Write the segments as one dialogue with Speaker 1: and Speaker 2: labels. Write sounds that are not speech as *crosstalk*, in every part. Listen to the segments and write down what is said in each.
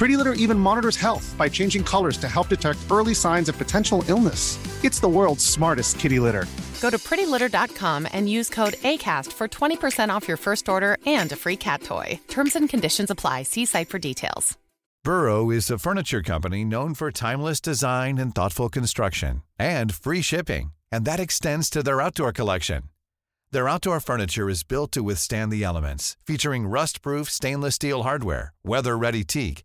Speaker 1: Pretty Litter even monitors health by changing colors to help detect early signs of potential illness. It's the world's smartest kitty litter.
Speaker 2: Go to prettylitter.com and use code ACAST for 20% off your first order and a free cat toy. Terms and conditions apply. See site for details.
Speaker 3: Burrow is a furniture company known for timeless design and thoughtful construction and free shipping, and that extends to their outdoor collection. Their outdoor furniture is built to withstand the elements, featuring rust-proof stainless steel hardware, weather-ready teak,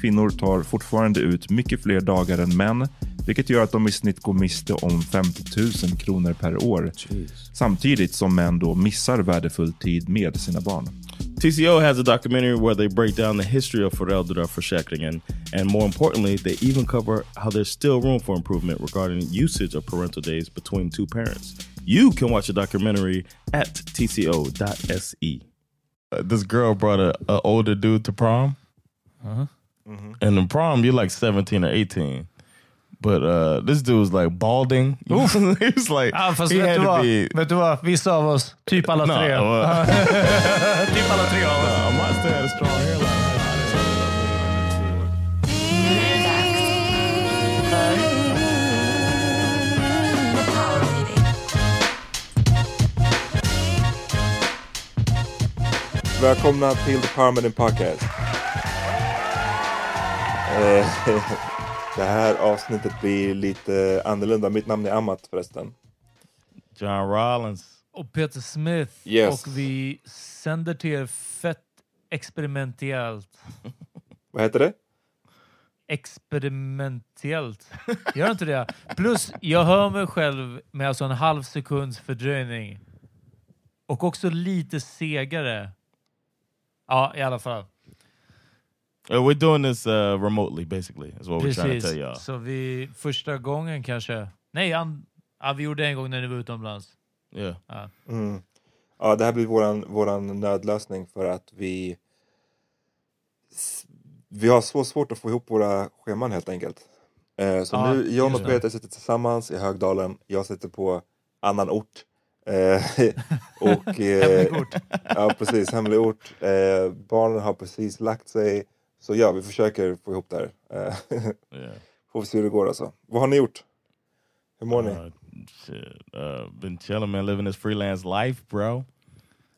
Speaker 4: Kvinnor tar fortfarande ut mycket fler dagar än män, vilket gör att de i snitt går miste om 50 000 kronor per år. Jeez. Samtidigt som män då missar värdefull tid med sina barn.
Speaker 5: TCO has a documentary where they break down the history of föräldraförsäkringen and more importantly, they even cover how there's still room for improvement regarding usage of parental days between two parents. You can watch the documentary at tco.se. Uh, this girl brought a, a older dude to prom. Uh -huh. Mm -hmm. And in prom, you're like 17 or 18. But uh, this dude was like balding. *laughs* he was like,
Speaker 6: ja, fast he vet, had du vad, be... vet du vad? Vissa av oss, typ alla tre. Uh, *laughs* typ alla tre av oss.
Speaker 5: No, I still had a strong hairline.
Speaker 4: Välkomna till The Permanent Podcast. Eh, *laughs* det här avsnittet blir lite annorlunda. Mitt namn är Amat förresten.
Speaker 5: John Rollins.
Speaker 6: Och Peter Smith.
Speaker 4: Yes.
Speaker 6: Och vi sänder till er fett experimentellt. *laughs*
Speaker 4: Vad heter det?
Speaker 6: Experimentellt. Gör inte det? Plus, jag hör mig själv med alltså en halv sekunds fördröjning. Och också lite segare. Ja, i alla fall.
Speaker 5: Uh, we're doing this uh, remotely basically, is what
Speaker 6: Precis.
Speaker 5: we're trying to tell y'all.
Speaker 6: Så vi, första gången kanske... Nej, an, ja, vi gjorde en gång när ni var utomlands.
Speaker 5: Yeah.
Speaker 6: Ja.
Speaker 4: Mm. ja, det här blir våran, våran nödlösning för att vi vi har så svårt att få ihop våra scheman helt enkelt. Eh, så
Speaker 6: Ja,
Speaker 4: nu, John och
Speaker 6: det.
Speaker 4: Peter sitter tillsammans i Högdalen, jag sitter på annan ort. Eh, *laughs* och, *laughs* eh,
Speaker 6: Hemlig ort.
Speaker 4: ja, precis, hemlig ort. Eh, barnen har precis lagt sig. Så ja, vi försöker få ihop det här.
Speaker 5: Yeah. *laughs*
Speaker 4: Får vi se hur det går alltså. Vad har ni gjort? Hur mår ni?
Speaker 5: Uh, shit. Uh, been chilling, man. Living this freelance life, bro.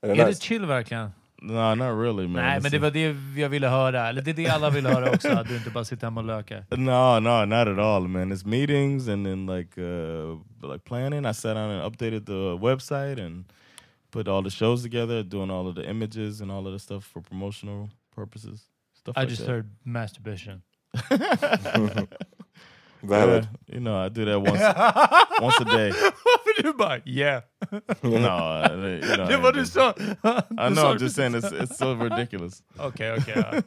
Speaker 4: Är det
Speaker 6: Är det chill verkligen?
Speaker 5: No, not really, man.
Speaker 6: Nej, men det var det jag ville höra. Eller det är det alla vill höra också, att du inte bara sitter hemma och lökar. *laughs*
Speaker 5: No, no, not at all, man. It's meetings and then like uh like planning. I sat down and updated the website and put all the shows together, doing all of the images and all of the stuff for promotional purposes. Stuff
Speaker 6: I
Speaker 5: like
Speaker 6: just
Speaker 5: that.
Speaker 6: heard masturbation. *laughs*
Speaker 4: Valid.
Speaker 5: Yeah, you know, I do that once *laughs* once a day.
Speaker 6: Varför du bara yeah?
Speaker 5: No, uh, you know,
Speaker 6: Det var du sa.
Speaker 5: I know. I'm just saying it's it's so *laughs* ridiculous.
Speaker 6: Okay, okay. ja.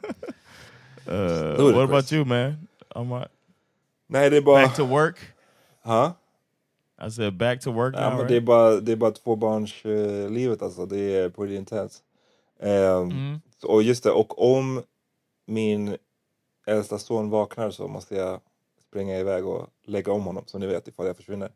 Speaker 5: Uh, what about you, man? I'm uh,
Speaker 4: Nej, det är bara...
Speaker 5: back to work.
Speaker 4: Huh?
Speaker 5: I said back to work
Speaker 4: Ja,
Speaker 5: now.
Speaker 4: men
Speaker 5: right?
Speaker 4: det är bara, det är bara tvåbarnslivet livet alltså. Det är pretty intense. Ehm,
Speaker 6: Mm.
Speaker 4: Och just det, och om min äldsta son vaknar så måste jag springa iväg och lägga om honom som ni vet ifall jag försvinner.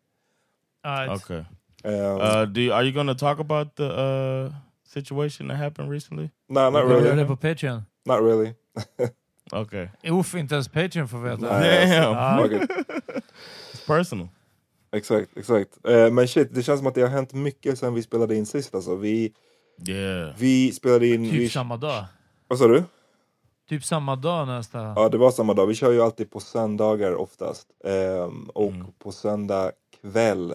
Speaker 6: Alright.
Speaker 5: Okay.
Speaker 4: Ehm,
Speaker 5: Uh, do you, are you to talk about the uh, situation that happened recently?
Speaker 4: no, not really.
Speaker 6: det på Patreon?
Speaker 4: Not really. *laughs*
Speaker 5: Okay,
Speaker 6: Uff, inte ens Patreon får veta.
Speaker 5: Damn.
Speaker 4: alltså, fuck it. *laughs*
Speaker 5: it's personal.
Speaker 4: Exakt, exakt. Eh, men shit, det känns som att det har hänt mycket sen vi spelade in sist alltså. Vi,
Speaker 5: Yeah.
Speaker 4: vi spelade in...
Speaker 6: Typ
Speaker 4: vi,
Speaker 6: samma dag.
Speaker 4: vad sa du?
Speaker 6: Typ samma dag nästan.
Speaker 4: Ja, det var samma dag. Vi kör ju alltid på söndagar oftast. Ehm, och
Speaker 5: Mm.
Speaker 4: på söndag kväll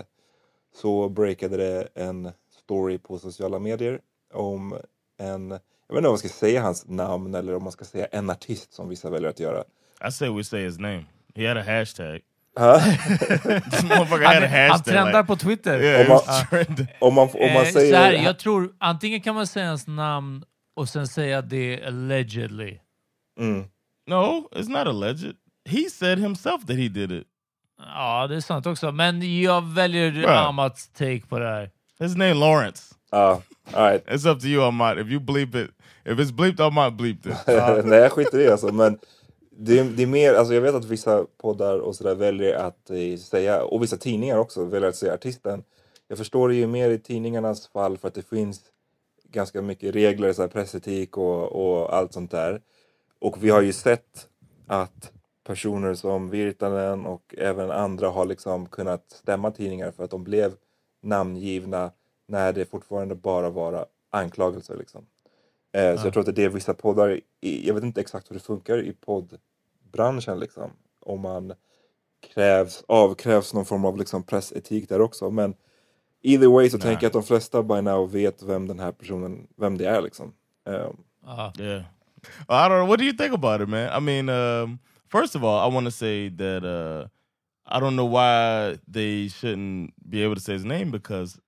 Speaker 4: så breakade det en story på sociala medier om en, jag vet inte om man ska säga hans namn eller om man ska säga en artist som vissa väljer att göra.
Speaker 5: I say we say his name. He had a hashtag. *laughs* A
Speaker 6: Han,
Speaker 5: hashtag.
Speaker 6: han trendar
Speaker 5: like,
Speaker 6: på Twitter.
Speaker 5: yeah, it
Speaker 4: Om
Speaker 5: was
Speaker 4: man-
Speaker 5: trending.
Speaker 4: om man, om man
Speaker 6: Eh,
Speaker 4: säger...
Speaker 6: så här, jag tror antingen kan man säga hans namn och sen säga det allegedly.
Speaker 4: Mm.
Speaker 5: No, it's not alleged. He said himself that he did it.
Speaker 6: Ja, det är sant också. Men jag väljer. Amats take på det här.
Speaker 5: His name Lawrence.
Speaker 4: Ja, alright. *laughs*
Speaker 5: It's up to you, Ahmad. If you bleep it, if it's bleeped, I might bleep it. *laughs*
Speaker 4: Nej, jag skiter i det alltså. Men det, är- det är mer, alltså jag vet att vissa poddar och sådär väljer att eh, säga, och vissa tidningar också väljer att säga artisten. Jag förstår det ju mer i tidningarnas fall för att det finns ganska mycket regler, så här pressetik och, och allt sånt där. Och vi har ju sett att personer som Virtanen och även andra har liksom kunnat stämma tidningar för att de blev namngivna när det fortfarande bara var anklagelser. Liksom. Eh, Så jag tror att det är det vissa poddar, i, jag vet inte exakt hur det funkar i poddbranschen liksom. Om man krävs, avkrävs någon form av liksom pressetik där också. Men either way så
Speaker 5: Nej.
Speaker 4: tänker jag att de flesta by now vet vem den här personen, vem det är liksom. Eh,
Speaker 6: Ja.
Speaker 5: Yeah. I don't know. What do you think about it, man? I mean, um, first of all, I want to say that uh, I don't know why they shouldn't be able to say his name because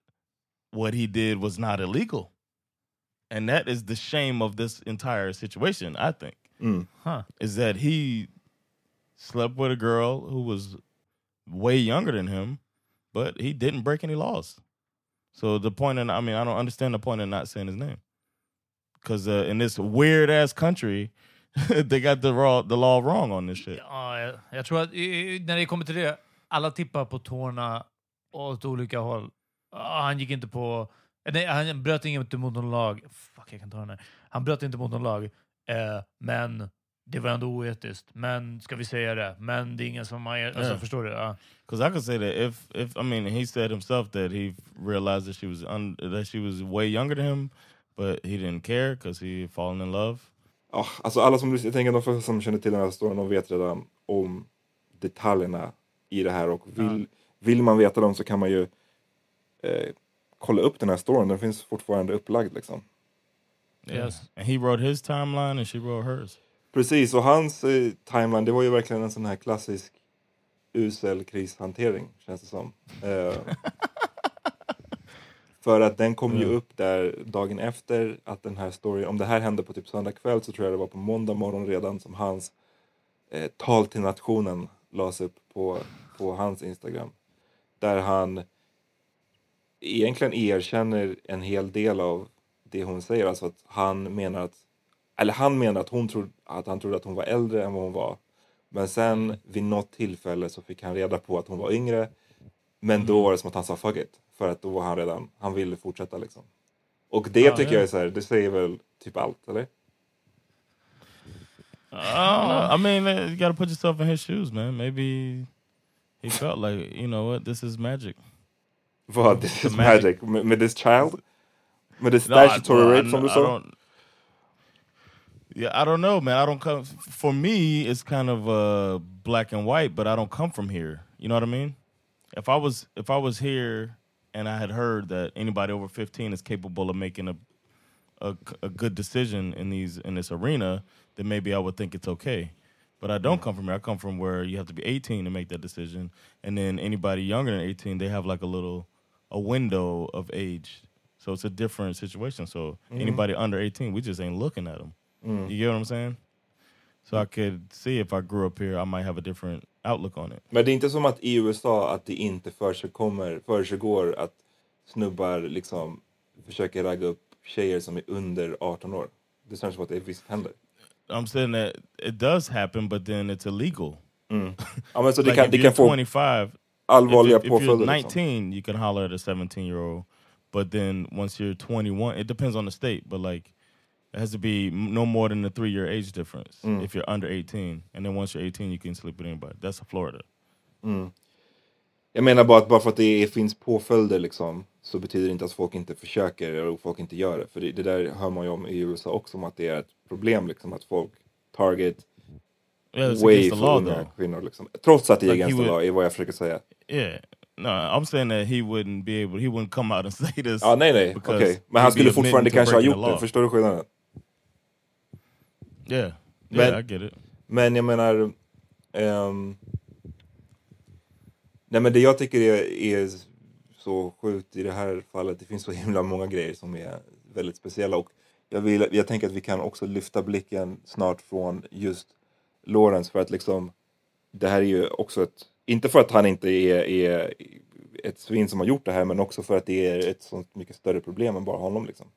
Speaker 5: what he did was not illegal. And that is the shame of this entire situation, I think,
Speaker 4: mm.
Speaker 6: Huh.
Speaker 5: is that he slept with a girl who was way younger than him, but he didn't break any laws. So the and I mean, I don't understand the point of not saying his name because uh, in this weird ass country, *laughs* they got the raw, the law wrong on this shit.
Speaker 6: Ja, jag, jag tror att i- när det kommer till det, alla tippar på tårna åt olika håll. Ja, han gick inte på... Nej, han bröt inte mot någon lag. Fuck, jag kan ta den här. Han bröt inte mot någon lag, eh, men det var ändå oetiskt. Men, ska vi säga det? Men det är ingen som har... Alltså,
Speaker 5: Ja.
Speaker 6: förstår du?
Speaker 5: Because I could say that if, if I mean, he said himself that he realized that she was un, that she was way younger than him, but he didn't care because he fallen in love.
Speaker 4: Ja, alltså alla som, jag tänker de flesta som känner till den här storyn, de vet redan om detaljerna i det här och vill, vill man veta dem så kan man ju eh, kolla upp den här storyn, den finns fortfarande upplagd liksom.
Speaker 6: Yes.
Speaker 5: And he wrote his timeline and she wrote hers.
Speaker 4: Precis, och hans eh, timeline, det var ju verkligen en sån här klassisk usel krishantering, känns det som. Eh, *laughs* för att den kom ju
Speaker 5: Mm.
Speaker 4: upp där dagen efter att den här storyn, om det här hände på typ söndag kväll så tror jag det var på måndag morgon redan som hans eh, tal till nationen lades upp på, på hans Instagram. Där han egentligen erkänner en hel del av det hon säger. Alltså att han menar att, eller han menar att, hon trodde, att han trodde att hon var äldre än vad hon var. Men sen vid något tillfälle så fick han reda på att hon var yngre. Men då var det som att han sa fuck it. För att då var han redan, han ville fortsätta liksom. Och det
Speaker 6: Ja,
Speaker 4: tycker
Speaker 6: ja.
Speaker 4: jag är så här, det säger väl typ allt, eller?
Speaker 5: Know. I mean, you got to put yourself in his shoes, man. Maybe he felt like, you know what, this is magic.
Speaker 4: Vad, this is
Speaker 5: magic.
Speaker 4: magic. Med, med this child?
Speaker 5: No, I-
Speaker 4: statutory
Speaker 5: I
Speaker 4: rape som du sa?
Speaker 5: Yeah, I don't know, man. I don't come. For me, it's kind of uh, black and white, but I don't come from here. You know what I mean? If I was if I was here and I had heard that anybody over fifteen is capable of making a a, a good decision in these in this arena, then maybe I would think it's okay. But I don't come from here. I come from where you have to be 18 to make that decision, and then anybody younger than 18, they have like a little a window of age. So it's a different situation. So mm-hmm. anybody under 18, we just ain't looking at them. Mm. You get what I'm saying? So I could see if I grew up here, I might have a different outlook on it.
Speaker 4: Men det är inte som att i USA att det inte försiggår, försiggår att snubbar liksom försöker ragga upp tjejer som är under 18 år. Det känns som att det visst händer.
Speaker 5: I'm saying that it does happen, but then it's illegal. *laughs*
Speaker 4: Ja men så det
Speaker 5: Like
Speaker 4: kan,
Speaker 5: if
Speaker 4: det kan få
Speaker 5: 25,
Speaker 4: allvarliga
Speaker 5: if, you- if you're
Speaker 4: påföljder.
Speaker 5: 19,
Speaker 4: Liksom.
Speaker 5: you can holler at a 17 year old. But then once you're 21, it depends on the state, but like it has to be no more than a three year age difference
Speaker 4: Mm.
Speaker 5: if you're under 18. And then once you're 18, you can sleep with anybody. That's Florida.
Speaker 4: Jag menar bara att bara för att det är, finns påföljder liksom, så betyder det inte att folk inte försöker eller folk inte gör det. För det, det där hör man ju om i USA också, om att det är ett problem liksom, att folk target
Speaker 5: Yeah,
Speaker 4: way för
Speaker 5: law
Speaker 4: unga
Speaker 5: though.
Speaker 4: kvinnor. Liksom. Trots att det är
Speaker 5: Like
Speaker 4: against the law, är vad jag försöker säga.
Speaker 5: Yeah. No, I'm saying that he wouldn't be able, he wouldn't come out and *laughs* say this.
Speaker 4: Ja, nej, nej, okej. Men han skulle fortfarande kanske ha gjort det, förstår du skillnaden?
Speaker 5: Yeah.
Speaker 4: Men-
Speaker 5: Yeah, I get it.
Speaker 4: Men jag menar... ehm, nej men det jag tycker är, är så sjukt i det här fallet, det finns så himla många grejer som är väldigt speciella och jag, vill, jag tänker att vi kan också lyfta blicken snart från just Lawrence för att liksom det här är ju också ett, inte för att han inte är, är ett svin som har gjort det här men också för att det är ett sånt mycket större problem än bara honom liksom.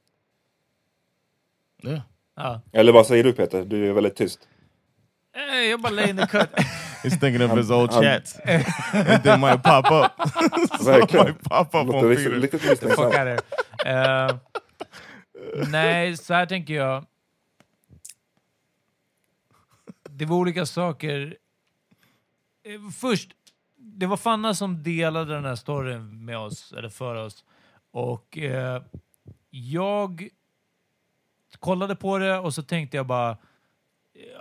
Speaker 5: Yeah.
Speaker 6: Ja.
Speaker 4: Eller vad säger du Peter? Du är väldigt tyst.
Speaker 6: Eh, Jag bara lay in the cut. *laughs*
Speaker 5: He's thinking of his old chats. and they might pop up. *laughs* *laughs*
Speaker 4: Verkligen.
Speaker 5: might pop up
Speaker 4: Låter
Speaker 5: on
Speaker 4: riktigt,
Speaker 5: Peter.
Speaker 4: riktigt
Speaker 6: Fuck
Speaker 4: misstänksam.
Speaker 6: out of here. Eh, nej, så här tänker jag. Det var olika saker. Eh, Först, det var Fanna som delade den här storyn med oss, eller för oss. Och eh, jag kollade på det och så tänkte jag bara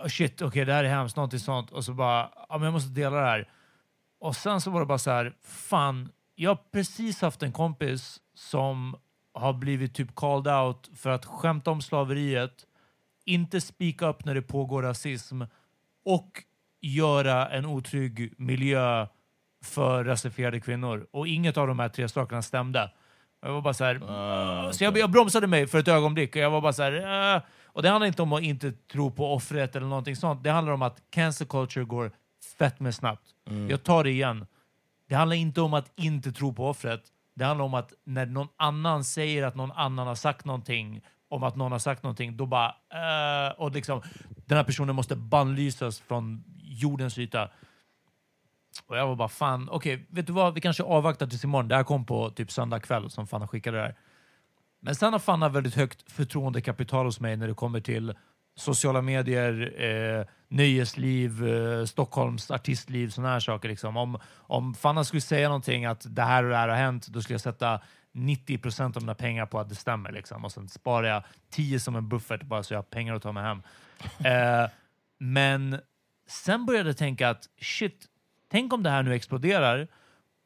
Speaker 6: oh shit, okej det här är hemskt, någonting sånt. Och så bara, ja men jag måste dela det här. Och sen så var det bara så här, fan, jag har precis haft en kompis som har blivit typ called out för att skämta om slaveriet, inte speak up när det pågår rasism och göra en otrygg miljö för rasifierade kvinnor. Och inget av de här tre sakerna stämde. Jag var bara så här,
Speaker 5: Ah,
Speaker 6: så jag, jag bromsade mig för ett ögonblick och jag var bara så här, "Äh." och det handlar inte om att inte tro på offret eller någonting sånt. Det handlar om att cancel culture går fett med snabbt. Jag tar det igen. Det handlar inte om att inte tro på offret. Det handlar om att när någon annan säger att någon annan har sagt någonting om att någon har sagt någonting, då bara... "Äh", och liksom, den här personen måste bannlysas från jordens yta. Och jag var bara fan, okej, vet du vad? Vi kanske avvaktar tills imorgon. Det här kom på typ söndag kväll som Fanna skickade det här. Men sen har Fanna väldigt högt förtroendekapital hos mig när det kommer till sociala medier, eh, nöjesliv, eh, Stockholms artistliv, sådana här saker. Liksom. Om, om Fanna skulle säga någonting att det här och det här har hänt, då skulle jag sätta 90 procent av mina pengar på att det stämmer. Liksom. Och sen sparar jag 10 som en buffert bara så jag har pengar att ta mig hem. Eh, men sen började jag tänka att shit, tänk om det här nu exploderar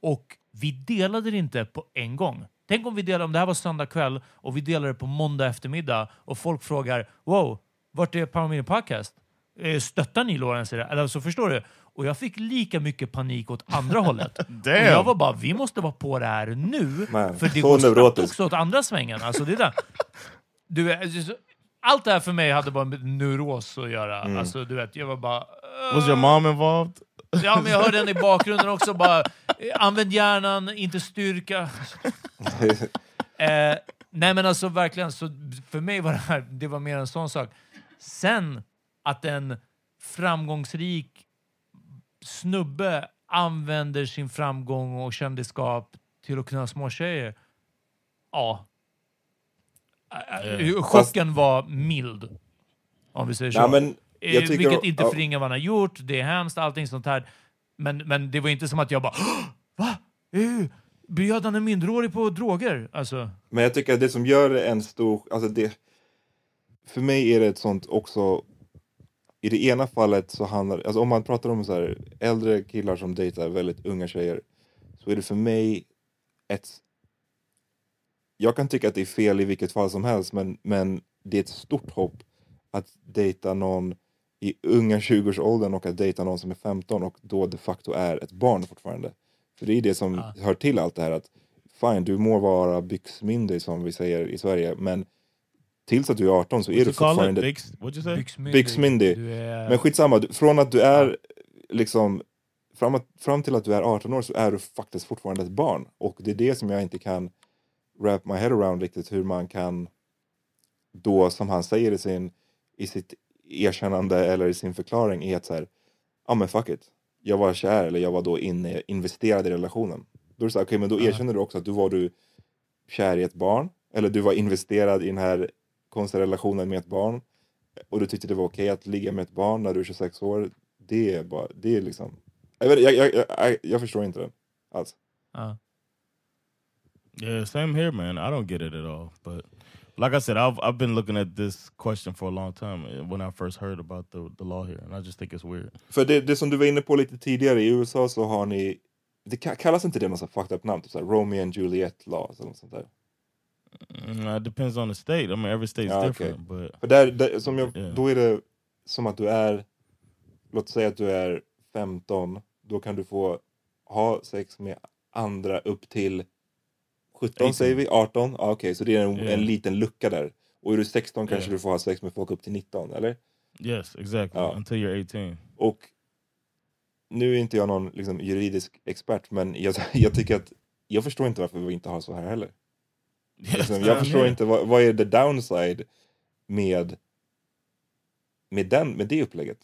Speaker 6: och vi delade det inte på en gång. Tänk om vi delade, om det här var söndag kväll och vi delade det på måndag eftermiddag och folk frågar wow, vart är Power Meeting Podcast? Eh, Stöttar ni Lawrence i det? Eller så förstår du? Och jag fick lika mycket panik åt andra *laughs* hållet. Jag var bara, vi måste vara på det här nu.
Speaker 4: Man,
Speaker 6: för det går snabbt också åt andra svängen. Alltså, det är där. Du, allt det här för mig hade bara med neuros att göra.
Speaker 4: Mm.
Speaker 6: Alltså, du vet, jag var bara...
Speaker 5: Was your mom involved?
Speaker 6: Ja, men jag hörde den i bakgrunden också. Bara, eh, använd hjärnan, inte styrka. *laughs* Eh, nej men alltså verkligen, så för mig var det här det var mer en sån sak. Sen att en framgångsrik snubbe använder sin framgång och kändisskap till att kunna små tjejer. Ja. Eh, Chocken var mild. Om vi säger så.
Speaker 4: Ja, men
Speaker 6: Eh,
Speaker 4: tycker,
Speaker 6: Vilket inte förringar vad han har gjort, det är hemskt, allting sånt här. Men, men det var inte som att jag bara Va? Eh, bjöd han en minderårig på droger? Alltså,
Speaker 4: Men jag tycker att det som gör en stor... Alltså det, för mig är det ett sånt också... I det ena fallet så handlar alltså om man pratar om så här, äldre killar som dejtar väldigt unga tjejer så är det för mig ett... Jag kan tycka att det är fel i vilket fall som helst men, men det är ett stort hopp att dejta någon i unga 20-årsåldern och att dejta någon som är 15 och då de facto är ett barn fortfarande. För det är det som
Speaker 6: Ja.
Speaker 4: hör till allt det här att fine, du må vara byxmyndig som vi säger i Sverige men tills att du är 18 så är
Speaker 5: What'd
Speaker 4: du fortfarande
Speaker 5: say?
Speaker 6: byxmyndig.
Speaker 4: Byxmyndig.
Speaker 6: Du är...
Speaker 4: men skitsamma, från att du är liksom fram, att, fram till att du är 18 år så är du faktiskt fortfarande ett barn och det är det som jag inte kan wrap my head around riktigt hur man kan då som han säger i, sin, i sitt erkännande eller i sin förklaring är att så här, ja men fuck it, jag var kär eller jag var då inne, investerad i relationen. Då är det så här, okej men då erkänner du också att du var du kär i ett barn eller du var investerad i den här konstiga relationen med ett barn och du tyckte det var okej att ligga med ett barn när du är 26 år. Det är bara, det är liksom, jag, vet, jag, jag, jag, jag förstår inte det alls.
Speaker 6: Ja.
Speaker 5: Yeah, same here, man. I don't get it at all. But like I said, I've I've been looking at this question for a long time uh, when I first heard about the the law here, and I just think it's weird.
Speaker 4: För det, det som du var inne på lite tidigare, i USA så har ni, det ka- kallas inte det något fucked up namn? Typ såhär Romeo and Juliet laws eller något sånt där?
Speaker 5: Mm, it depends on the state. I mean, every state's
Speaker 4: Ja,
Speaker 5: different, but
Speaker 4: För där, där, som jag,
Speaker 5: Ja.
Speaker 4: då är det som att du är, låt säga att du är 15, då kan du få ha sex med andra upp till 17
Speaker 5: 18.
Speaker 4: säger vi, 18? Ja, Okej, så det är en,
Speaker 5: Ja.
Speaker 4: en liten lucka där. Och är du 16 kanske
Speaker 5: Ja.
Speaker 4: du får ha sex med folk upp till 19, eller?
Speaker 5: yes, exactly.
Speaker 4: Ja.
Speaker 5: Until you're 18.
Speaker 4: Och nu är inte jag någon liksom, juridisk expert, men jag, *laughs* jag tycker att jag förstår inte varför vi inte har så här heller.
Speaker 5: Yes,
Speaker 4: Liksom, jag *laughs* förstår inte, vad, vad är the downside med, med, den, med det upplägget?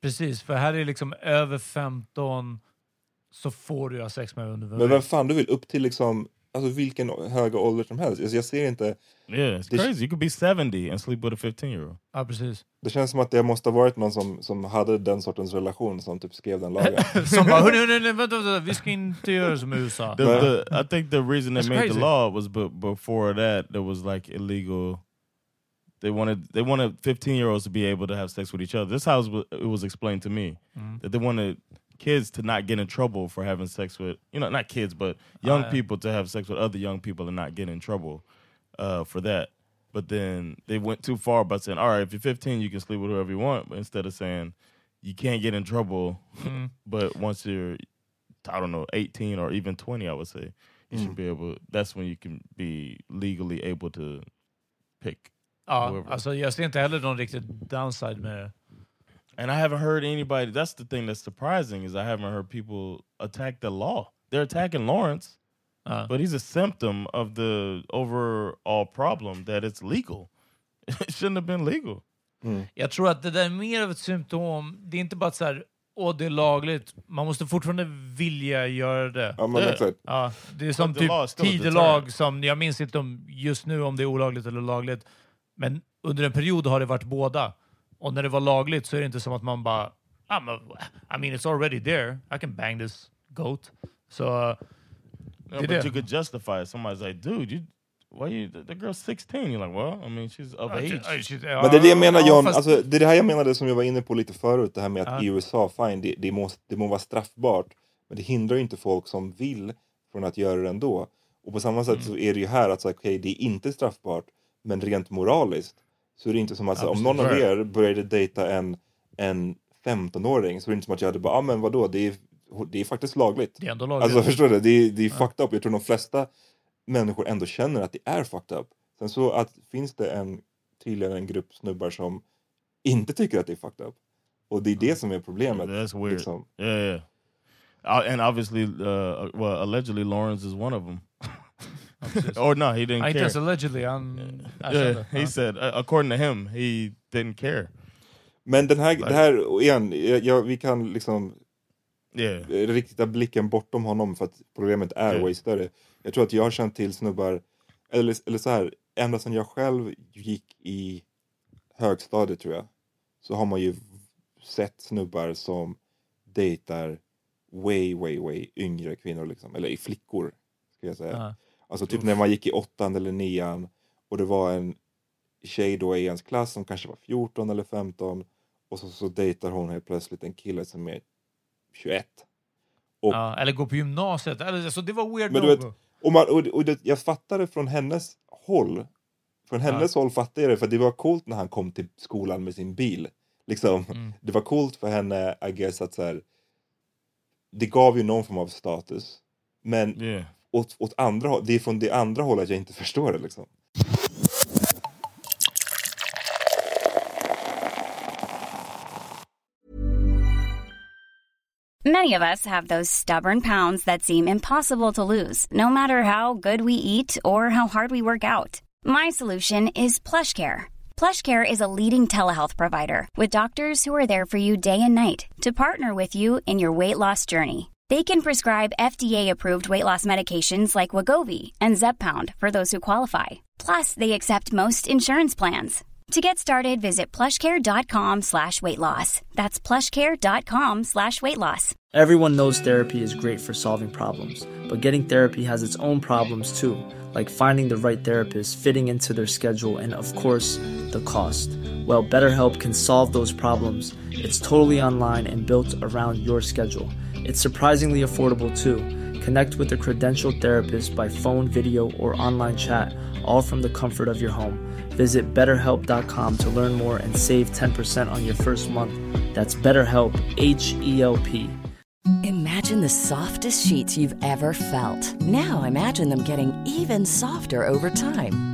Speaker 6: Precis, för här är liksom över 15 så får du ha sex med under
Speaker 4: Men vem fan du vill upp till liksom, alltså vilken höga ålder som helst. Alltså, jag ser inte,
Speaker 5: Yeah, it's
Speaker 4: This-
Speaker 5: crazy. You could be 70 and sleep with a 15 year old.
Speaker 6: Ja, precis.
Speaker 4: det känns som att det måste ha varit någon som, som hade den sortens relation som typ skrev den lagen. *laughs*
Speaker 6: Som bara, hörni, hörni, vänta, vänta, vi ska inte göra som i USA.
Speaker 5: The, the, I think the reason they made
Speaker 6: crazy.
Speaker 5: the law was be, before that there was like illegal. They wanted they wanted 15 year olds to be able to have sex with each other. This how it was, it was explained to me that they wanted kids to not get in trouble for having sex with you know not kids but young
Speaker 6: yeah.
Speaker 5: people to have sex with other young people and not get in trouble uh, for that. But then they went too far by saying, "All right, if you're 15, you can sleep with whoever you want," but instead of saying you can't get in trouble, hmm. *laughs* but once you're I don't know, 18 or even 20, I would say, you should hmm. be able, that's when you can be legally able to pick.
Speaker 6: Ja,
Speaker 5: whoever.
Speaker 6: alltså, jag ser inte heller någon riktig downside med.
Speaker 5: And I haven't heard anybody, that's the thing that's surprising is I haven't heard people attack the law. They're attacking Lawrence,
Speaker 6: Ja.
Speaker 5: but he's a symptom of the overall problem that it's legal. *laughs* it shouldn't have been legal.
Speaker 6: Jag tror att det där är mer av ett symptom. Det är inte bara så här, åh, det är lagligt. Man måste fortfarande vilja göra det.
Speaker 4: Ja men
Speaker 5: Ja.
Speaker 4: exakt.
Speaker 6: Ja, det är som
Speaker 5: But
Speaker 6: typ tidelag som, jag minns inte om just nu om det är olagligt eller lagligt, men under en period har det varit båda. Och när det var lagligt så är det inte som att man bara, ah, men, I mean it's already there, I can bang this goat. Så
Speaker 5: No,
Speaker 6: Det är
Speaker 5: but
Speaker 6: det.
Speaker 5: you could justify it. Somebody's like, dude, you, why you, the, the girl's 16. You're like, well, I mean, she's of age.
Speaker 4: Men det är det jag menar John, alltså, det är det här jag menade som jag var inne på lite förut, det här med att i USA, fine, det, det, må, det må vara straffbart, men det hindrar ju inte folk som vill från att göra det ändå. Och på samma sätt så är det ju här att så, okay, det är inte straffbart, men rent moraliskt så är det inte som att så, om någon av er började dejta en, en 15-åring så är det inte som att jag hade bara, ah, men vadå, det är, det är faktiskt lagligt.
Speaker 6: Det är ändå lagligt.
Speaker 4: Alltså förstår du? Det är, det är fucked up. Jag tror de flesta människor ändå känner att det är fucked up. Sen så att finns det en tydligen en grupp snubbar som inte tycker att det är fucked up. Och det är det som är problemet.
Speaker 5: That's weird.
Speaker 4: Liksom.
Speaker 5: Yeah, yeah. Uh, and obviously, uh, well, allegedly Lawrence is one of them. *laughs* or no, he didn't
Speaker 6: Ja, inte
Speaker 5: care.
Speaker 6: ens allegedly, han erkände.
Speaker 5: Yeah, he
Speaker 6: Ja.
Speaker 5: said, uh, according to him, he didn't care.
Speaker 4: Men den här, det här, igen, jag, vi kan liksom
Speaker 5: Yeah.
Speaker 4: rikta blicken bortom honom för att problemet är
Speaker 5: Okej.
Speaker 4: way större. Jag tror att jag har känt till snubbar, eller, eller så här, ända sedan jag själv gick i högstadiet tror jag, så har man ju sett snubbar som dejtar way, way, way yngre kvinnor, liksom. eller flickor. Ska jag säga.
Speaker 6: Ja.
Speaker 4: Alltså typ när man gick i åttan eller nian och det var en tjej då i ens klass som kanske var 14 eller 15 och så, så dejtar hon helt plötsligt en kille som är 21. Och,
Speaker 6: Ja, eller gå på gymnasiet. Eller, alltså, det var weird
Speaker 4: Men du vet, och man, och, och det, jag fattar det från hennes håll. Från hennes håll fattar jag det, för det var coolt när han kom till skolan med sin bil. Liksom,
Speaker 6: Mm.
Speaker 4: Det var coolt för henne, I guess, att så här, det gav ju någon form av status. Men
Speaker 5: Yeah
Speaker 4: åt, åt andra håll, det är från det andra hållet jag inte *laughs* förstår det. Liksom.
Speaker 7: Many of us have those stubborn pounds that seem impossible to lose, no matter how good we eat or how hard we work out. My solution is PlushCare. PlushCare is a leading telehealth provider with doctors who are there for you day and night to partner with you in your weight loss journey. They can prescribe FDA-approved weight loss medications like Wagovi and Zepbound for those who qualify. Plus, they accept most insurance plans. To get started, visit plushcare.com slash weight loss. That's plushcare.com slash weight loss.
Speaker 8: Everyone knows therapy is great for solving problems, but getting therapy has its own problems too, like finding the right therapist, fitting into their schedule, and of course, the cost. Well, BetterHelp can solve those problems. It's totally online and built around your schedule. It's surprisingly affordable too. Connect with a credentialed therapist by phone, video, or online chat, all from the comfort of your home. Visit betterhelp.com to learn more and save 10% on your first month. That's BetterHelp, H E L P.
Speaker 9: Imagine the softest sheets you've ever felt. Now imagine them getting even softer over time.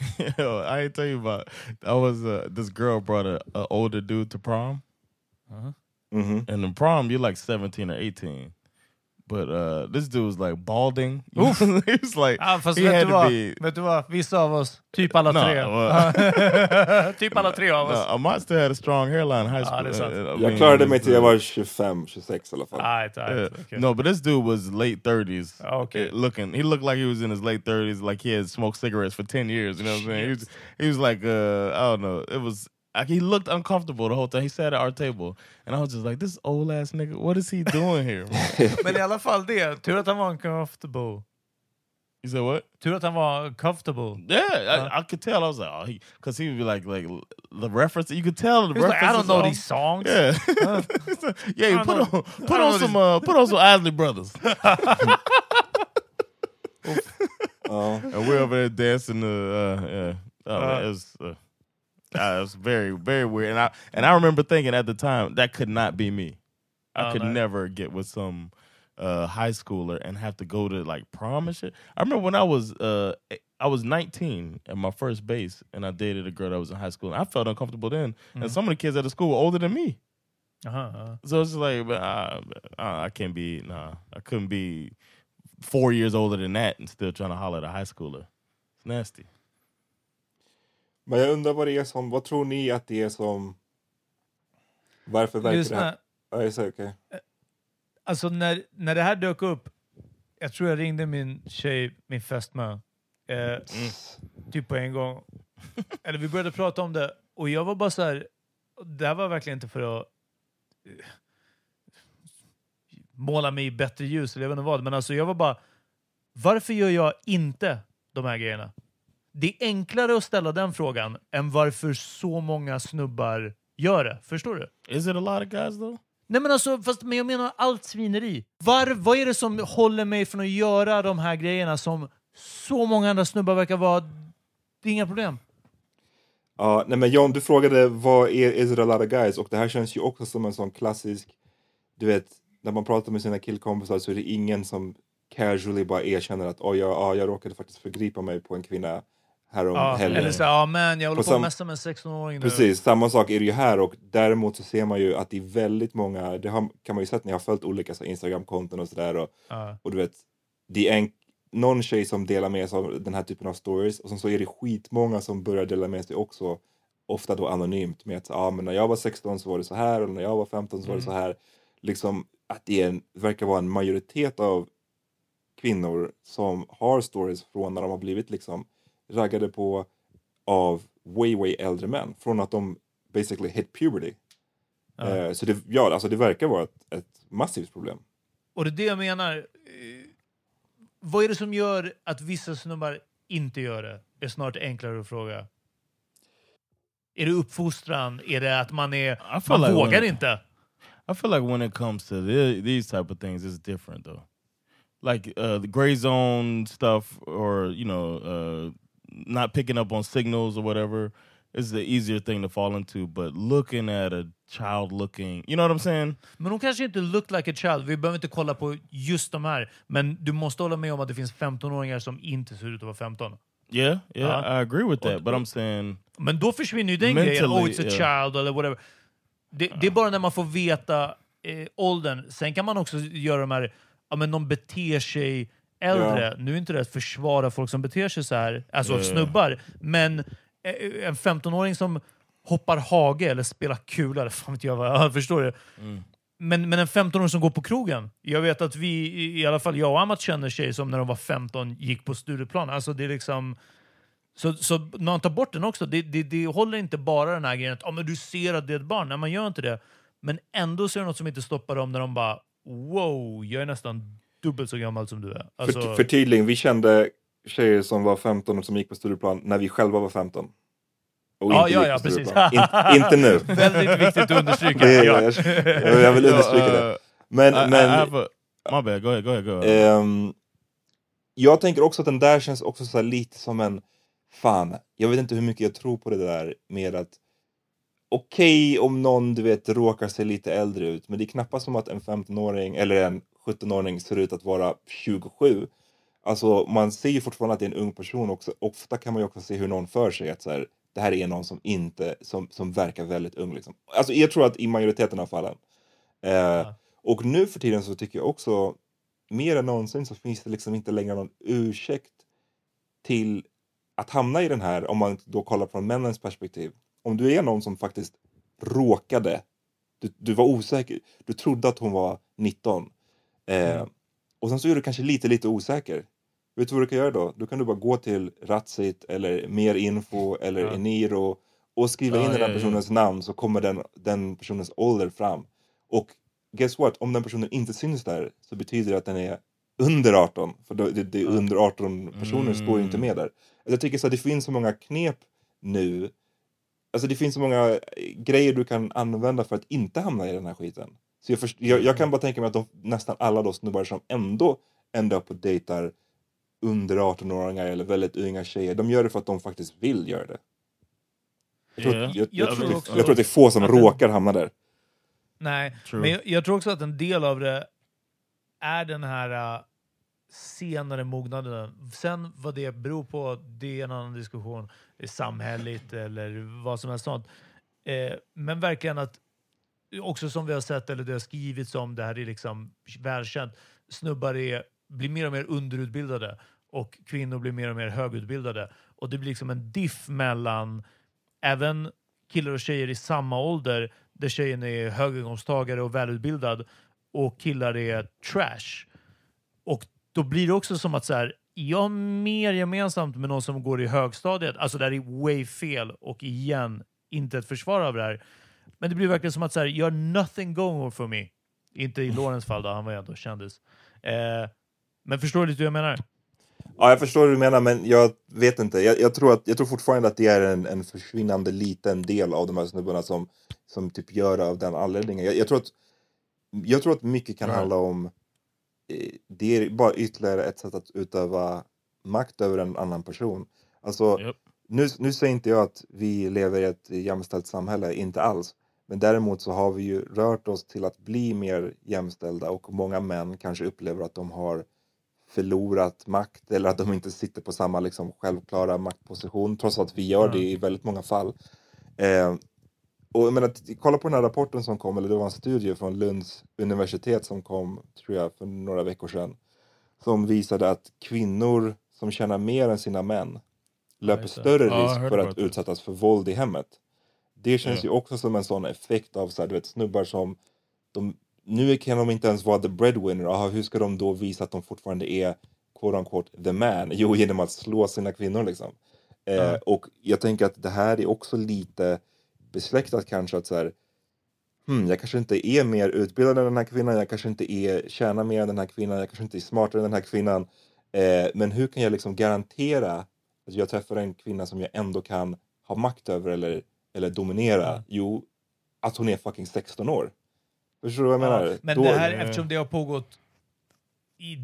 Speaker 9: *laughs*
Speaker 5: Yo, I ain't tell you about. I was uh, this girl brought a, a older dude to prom,
Speaker 4: Mhm.
Speaker 5: and in prom you're like seventeen or eighteen, but uh, this dude was like balding. *laughs* he was like
Speaker 6: Ja, fast
Speaker 5: he
Speaker 6: vet
Speaker 5: had
Speaker 6: du,
Speaker 5: to
Speaker 6: vad?
Speaker 5: be.
Speaker 6: vet du vad? Vissa av oss, typ alla
Speaker 5: No,
Speaker 6: tre. *laughs*
Speaker 5: well- *laughs*
Speaker 6: typ alla tre av
Speaker 5: No,
Speaker 6: oss.
Speaker 5: Amat still had a strong hairline in high school.
Speaker 6: det är sant.
Speaker 5: Uh, I
Speaker 4: Jag klarade
Speaker 5: it
Speaker 4: mig
Speaker 5: was,
Speaker 4: till jag
Speaker 5: uh,
Speaker 4: var 25, 26 i alla fall.
Speaker 6: Right, right,
Speaker 5: Yeah.
Speaker 6: okay.
Speaker 5: No, but this dude was late thirties.
Speaker 6: Okay.
Speaker 5: Uh, looking, he looked like he was in his late thirties, like he had smoked cigarettes for ten years. You know what I'm saying? He was, he was like, uh, I don't know. It was like he looked uncomfortable the whole time. He sat at our table, and I was just like, this old ass nigga, what is he doing here? man?" *laughs*
Speaker 6: Men i alla fall det. Tur att han var comfortable.
Speaker 5: you said what?
Speaker 6: Tur att han var comfortable.
Speaker 5: Yeah, I, I could tell. I was like, oh, he, because he would be like, like the reference. You could tell the
Speaker 6: He was like, I don't know
Speaker 5: off.
Speaker 6: these songs.
Speaker 5: Yeah, *laughs* yeah. You put
Speaker 6: know-
Speaker 5: on, put on some, uh, put on some Isley Brothers. *laughs*
Speaker 4: Ja.
Speaker 5: and we're over there dancing. The, uh, yeah, oh, man, it was. Uh, it was very, very weird, and I and I remember thinking at the time that could not be me. I
Speaker 6: Oh,
Speaker 5: could never get with some uh, high schooler and have to go to like prom and shit. I remember when I was uh, I was 19 at my first base, and I dated a girl that was in high school, and I felt uncomfortable then. And some of the kids at the school were older than me.
Speaker 6: Aha, ja.
Speaker 5: So it's like, uh, uh, I can't be, nah, I couldn't be four years older than that and still trying to holler at a high schooler. It's nasty.
Speaker 4: Men jag undrar vad det är som, vad tror ni att det är som... Varför verkar det
Speaker 6: Lyssna,
Speaker 4: här... Ja, säger okej.
Speaker 6: alltså när, när det här dök upp, jag tror jag ringde min tjej, min fästmö, eh, typ på en gång. Eller vi började prata om det och jag var bara så här, det här var verkligen inte för att eh, måla mig i bättre ljus eller jag vet inte vad, men alltså jag var bara, varför gör jag inte de här grejerna? Det är enklare att ställa den frågan än varför så många snubbar gör det. Förstår du?
Speaker 5: Is it a lot of guys though?
Speaker 6: Nej men alltså, fast, men jag menar allt svineri. Var, vad är det som håller mig från att göra de här grejerna som så många andra snubbar verkar vara... Det är inga problem.
Speaker 4: Ja, nej men John, du frågade vad är Is it a lot of guys? Och det här känns ju också som en sån klassisk, du vet, när man pratar med sina killkompisar så är det ingen som casually bara erkänner att oh, jag, ja, jag råkade faktiskt förgripa mig på en kvinna härom
Speaker 6: Ja,
Speaker 4: helgen.
Speaker 6: eller så, ja men jag håller på
Speaker 4: sam-
Speaker 6: messa med en 16-åring nu.
Speaker 4: Precis, samma sak är det ju här och däremot så ser man ju att det är väldigt många, det har, kan man ju sett när jag har följt olika så Instagram-konton och sådär och,
Speaker 6: Ja.
Speaker 4: och du vet, det är en, någon tjej som delar med sig av den här typen av stories och sen så är det skitmånga som börjar dela med sig också, ofta då anonymt med att ah, men när jag var 16 så var det så här och när jag var 15 så var det så här. Liksom att det en, verkar vara en majoritet av kvinnor som har stories från när de har blivit liksom raggade på av way, way äldre män från att de basically hit puberty.
Speaker 6: Ja.
Speaker 4: Eh, så det, ja, alltså det verkar vara ett, ett massivt problem.
Speaker 6: Och det är det jag menar. Eh, Vad är det som gör att vissa snubbar inte gör det? är snart enklare att fråga. Är det uppfostran? Är det att man är...
Speaker 5: I feel
Speaker 6: Man
Speaker 5: like
Speaker 6: vågar
Speaker 5: when-
Speaker 6: inte?
Speaker 5: I feel like when it comes to the, these type of things, it's different though. Like uh, the gray zone stuff, or you know, uh, not picking up on signals or whatever, is the easier thing to fall into. But looking at a child looking, you know what I'm saying?
Speaker 6: Men de kanske inte look like a child. Vi behöver inte kolla på just de här. Men du måste hålla med om att det finns 15-åringar som inte ser ut att vara 15.
Speaker 5: Yeah, yeah,
Speaker 6: Ja.
Speaker 5: I agree with that.
Speaker 6: Och-
Speaker 5: but I'm saying,
Speaker 6: Men då försvinner ju den grejen. Oh, it's a
Speaker 5: yeah.
Speaker 6: child eller whatever. Det, det är bara när man får veta eh, åldern. Sen kan man också göra de här, ja men de beter sig äldre. Nu är inte det att försvara folk som beter sig så här, alltså
Speaker 5: Ja, ja.
Speaker 6: snubbar. Men eh, en 15-åring som hoppar hage eller spelar kula, eller fan vet jag vad, *laughs* jag förstår det.
Speaker 5: Mm.
Speaker 6: Men, men en 15-åring som går på krogen. Jag vet att vi, i- alla fall jag och Amat känner tjejer som när de var 15 gick på Stureplan. Alltså det är liksom... Så, så när man tar bort den också, det, det, det håller inte bara den här grejen att ah, men du ser att det är ett barn. Nej, man gör inte det. Men ändå så är det något som inte stoppar dem när de bara wow, jag är nästan dubbelt så gammal som du är. Alltså,
Speaker 4: För, förtydligning, vi kände tjejer som var 15 och som gick på Stureplan när vi själva var 15. Och
Speaker 6: Ja,
Speaker 4: inte
Speaker 6: ja, ja, precis.
Speaker 4: In, *laughs* inte nu.
Speaker 6: Väldigt viktigt att understryka.
Speaker 4: Det,
Speaker 6: Ja.
Speaker 4: jag, jag, jag vill understryka det. Men,
Speaker 5: I,
Speaker 4: men
Speaker 5: have a, my bad. Go ahead. Go ahead. Go ahead.
Speaker 4: ehm, jag tänker också att den där känns också så här lite som en fan, jag vet inte hur mycket jag tror på det där med att okej om någon du vet råkar se lite äldre ut, men det är knappast som att en 15-åring eller en 17-åring ser ut att vara 27. Alltså man ser ju fortfarande att det är en ung person också. Ofta kan man ju också se hur någon för sig att så här, det här är någon som inte, som, som verkar väldigt ung liksom. Alltså jag tror att i majoriteten av fallen. Eh, Och nu för tiden så tycker jag också mer än någonsin så finns det liksom inte längre någon ursäkt till att hamna i den här, om man då kollar från männens perspektiv. Om du är någon som faktiskt råkade, du, du var osäker, du trodde att hon var 19 eh, och sen så är du kanske lite, lite osäker. Vet du vad du kan göra då? Då kan du bara gå till Ratsit eller Mer Info eller
Speaker 5: Ja.
Speaker 4: Eniro och skriva
Speaker 5: Ja,
Speaker 4: in den här
Speaker 5: ja.
Speaker 4: personens namn så kommer den, den personens ålder fram. Och guess what? Om den personen inte syns där så betyder det att den är under 18. För det, det är under 18 personer står ju inte med där. Jag tycker så att det finns så många knep nu. Alltså det finns så många grejer du kan använda för att inte hamna i den här skiten. Så jag, först, jag, jag kan bara tänka mig att de, nästan alla då snubbar som ändå ändå upp och dejtar under 18-åringar eller väldigt unga tjejer, de gör det för att de faktiskt vill göra det. Jag tror,
Speaker 5: Yeah.
Speaker 4: att, jag,
Speaker 6: Jag
Speaker 4: jag,
Speaker 6: tror också
Speaker 4: jag tror att det är få som råkar hamna där.
Speaker 6: Nej,
Speaker 5: True.
Speaker 6: men jag, jag tror också att en del av det är den här uh, senare mognaden. Sen vad det beror på, det är en annan diskussion. Samhälleligt eller vad som helst sånt. Eh, men verkligen att, också som vi har sett eller det har skrivits om, det här är liksom välkänt, snubbar är, blir mer och mer underutbildade och kvinnor blir mer och mer högutbildade. Och det blir liksom en diff mellan även killar och tjejer i samma ålder där tjejen är höginkomsttagare och välutbildad och killar är trash. Och då blir det också som att så här, jag har mer gemensamt med någon som går i högstadiet. Alltså det här är way fel och igen, inte ett försvar av det här. Men det blir verkligen som att så här, you're nothing going for me. Inte i Lorens fall då, han var ju ändå kändis. Eh, men förstår du lite hur jag menar?
Speaker 4: Ja, jag förstår hur du menar, men jag vet inte. Jag, jag, tror, att, jag tror fortfarande att det är en, en försvinnande liten del av de här snubbarna som, som typ gör av den anledningen. Jag, jag, tror, att, jag tror att mycket kan
Speaker 5: Ja.
Speaker 4: handla om... eh, Det är bara ytterligare ett sätt att utöva makt över en annan person. Alltså,
Speaker 5: Yep.
Speaker 4: Nu, nu säger inte jag att vi lever i ett jämställt samhälle, inte alls. Men däremot så har vi ju rört oss till att bli mer jämställda och många män kanske upplever att de har förlorat makt eller att de inte sitter på samma liksom, självklara maktposition trots att vi gör det i väldigt många fall. Eh, och jag menar, kolla på den här rapporten som kom, eller det var en studie från Lunds universitet som kom, tror jag, för några veckor sedan. Som visade att kvinnor som tjänar mer än sina män löper större risk för att utsättas för våld i hemmet. Det känns ju också som en sån effekt av så här, du vet, snubbar som de, nu kan de inte ens vara the breadwinner. Aha, hur ska de då visa att de fortfarande är quote unquote the man? Jo, genom att slå sina kvinnor liksom. Eh, och jag tänker att det här är också lite besläktat kanske att så här, hmm, jag kanske inte är mer utbildad än den här kvinnan, jag kanske inte är, tjänar mer än den här kvinnan, jag kanske inte är smartare än den här kvinnan. Eh, men hur kan jag liksom garantera att jag träffar en kvinna som jag ändå kan ha makt över eller, eller dominera? Jo, att hon är fucking 16 år. Förstår du vad jag menar?
Speaker 6: Ja, men
Speaker 4: Då-
Speaker 6: det här, eftersom det har pågått i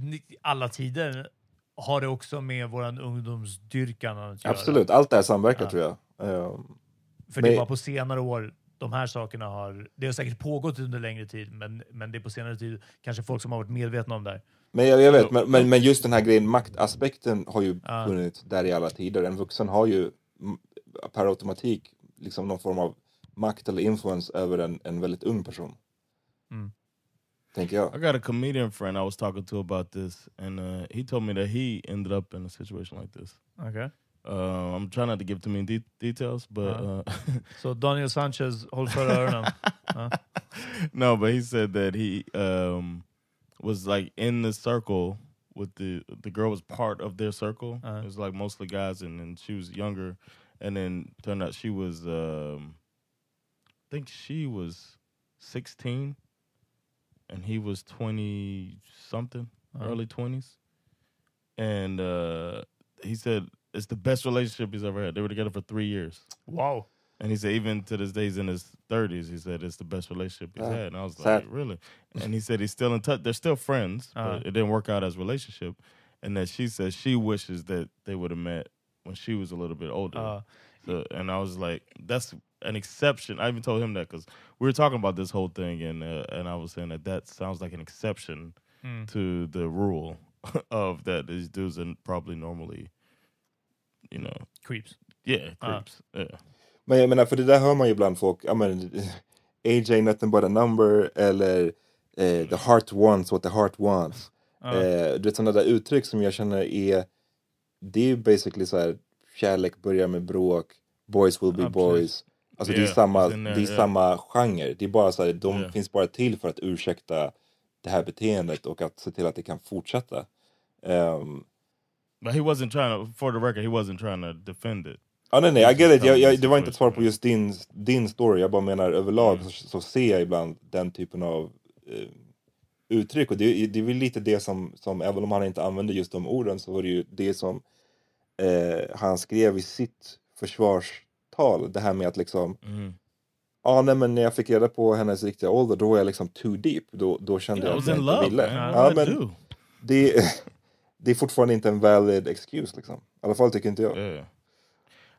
Speaker 6: alla tider, har det också med våran ungdomsdyrkan att göra.
Speaker 4: Absolut, allt det här samverkar
Speaker 6: Ja.
Speaker 4: tror jag. Ehm,
Speaker 6: För det
Speaker 4: Men-
Speaker 6: bara på senare år de här sakerna har... Det har säkert pågått under längre tid, men, men det är på senare tid kanske folk som har varit medvetna om det här.
Speaker 4: Men jag, jag vet, men, men, men just den här grejen, maktaspekten har ju
Speaker 6: Ja.
Speaker 4: funnits där i alla tider. En vuxen har ju per automatik liksom någon form av makt eller influens över en, en väldigt ung person.
Speaker 6: Mm.
Speaker 4: Tänker jag.
Speaker 5: I got a comedian friend I was talking to about this, and uh, he told me that he ended up in a situation like this.
Speaker 6: Okay.
Speaker 5: Uh, I'm trying not to give too many de- details, but
Speaker 6: Uh-huh.
Speaker 5: uh, *laughs*
Speaker 6: Så Daniel Sanchez, öronen. Ja. *laughs*
Speaker 5: no, but he said that he um, was like in the circle with the the girl was part of their circle.
Speaker 6: Uh-huh.
Speaker 5: It was like mostly guys, and then she was younger, and then turned out she was um, I think she was 16, and he was 20 something,
Speaker 6: Uh-huh.
Speaker 5: early 20s, and uh, he said it's the best relationship he's ever had. They were together for three years.
Speaker 6: Wow.
Speaker 5: And he said, even to this day, he's in his thirties. He said it's the best relationship he's
Speaker 4: Ah,
Speaker 5: had. And I was
Speaker 4: sad.
Speaker 5: like, really? And he said he's still in touch. They're still friends,
Speaker 6: Ah.
Speaker 5: but it didn't work out as a relationship. And that she says she wishes that they would have met when she was a little bit older.
Speaker 6: Uh,
Speaker 5: So- and I was like, that's an exception. I even told him that because we were talking about this whole thing, and uh, and I was saying that that sounds like an exception
Speaker 6: mm.
Speaker 5: to the rule *laughs* of that these dudes are probably normally, you know,
Speaker 6: Creeps.
Speaker 5: yeah,
Speaker 6: Ah.
Speaker 5: creeps. Yeah.
Speaker 4: Men jag menar, för det där hör man ju ibland folk, ja men AJ nothing but a number eller eh, the heart wants what the heart wants.
Speaker 6: Ja.
Speaker 4: Eh, du vet sådana där uttryck som jag känner är, det är ju basically så här, kärlek börjar med bråk, boys will be
Speaker 6: Ja, precis.
Speaker 4: boys. Alltså det är
Speaker 5: Yeah,
Speaker 4: samma,
Speaker 5: there,
Speaker 4: det är
Speaker 5: yeah.
Speaker 4: samma genre, det är bara så här, de
Speaker 5: Yeah.
Speaker 4: finns bara till för att ursäkta det här beteendet och att se till att det kan fortsätta. Ehm,
Speaker 5: But he wasn't trying to, for the record, he wasn't trying to defend it.
Speaker 4: Ja, nej, nej, I get it. Jag, jag, det var inte ett svar på just din, din story. Jag bara menar överlag
Speaker 5: Mm.
Speaker 4: så, så ser jag ibland den typen av eh, uttryck. Och det, det är väl lite det som, som, även om han inte använde just de orden, så var det ju det som eh, han skrev i sitt försvarstal. Det här med att liksom,
Speaker 5: Mm.
Speaker 4: ja nej men när jag fick reda på hennes riktiga ålder, då var jag liksom too deep. Då, då kände
Speaker 5: Yeah,
Speaker 4: jag att jag
Speaker 5: in
Speaker 4: inte
Speaker 5: love,
Speaker 4: ville.
Speaker 5: man.
Speaker 4: Ja, men
Speaker 5: do?
Speaker 4: det, det är fortfarande inte en valid excuse liksom. I alla fall tycker inte jag.
Speaker 5: Yeah.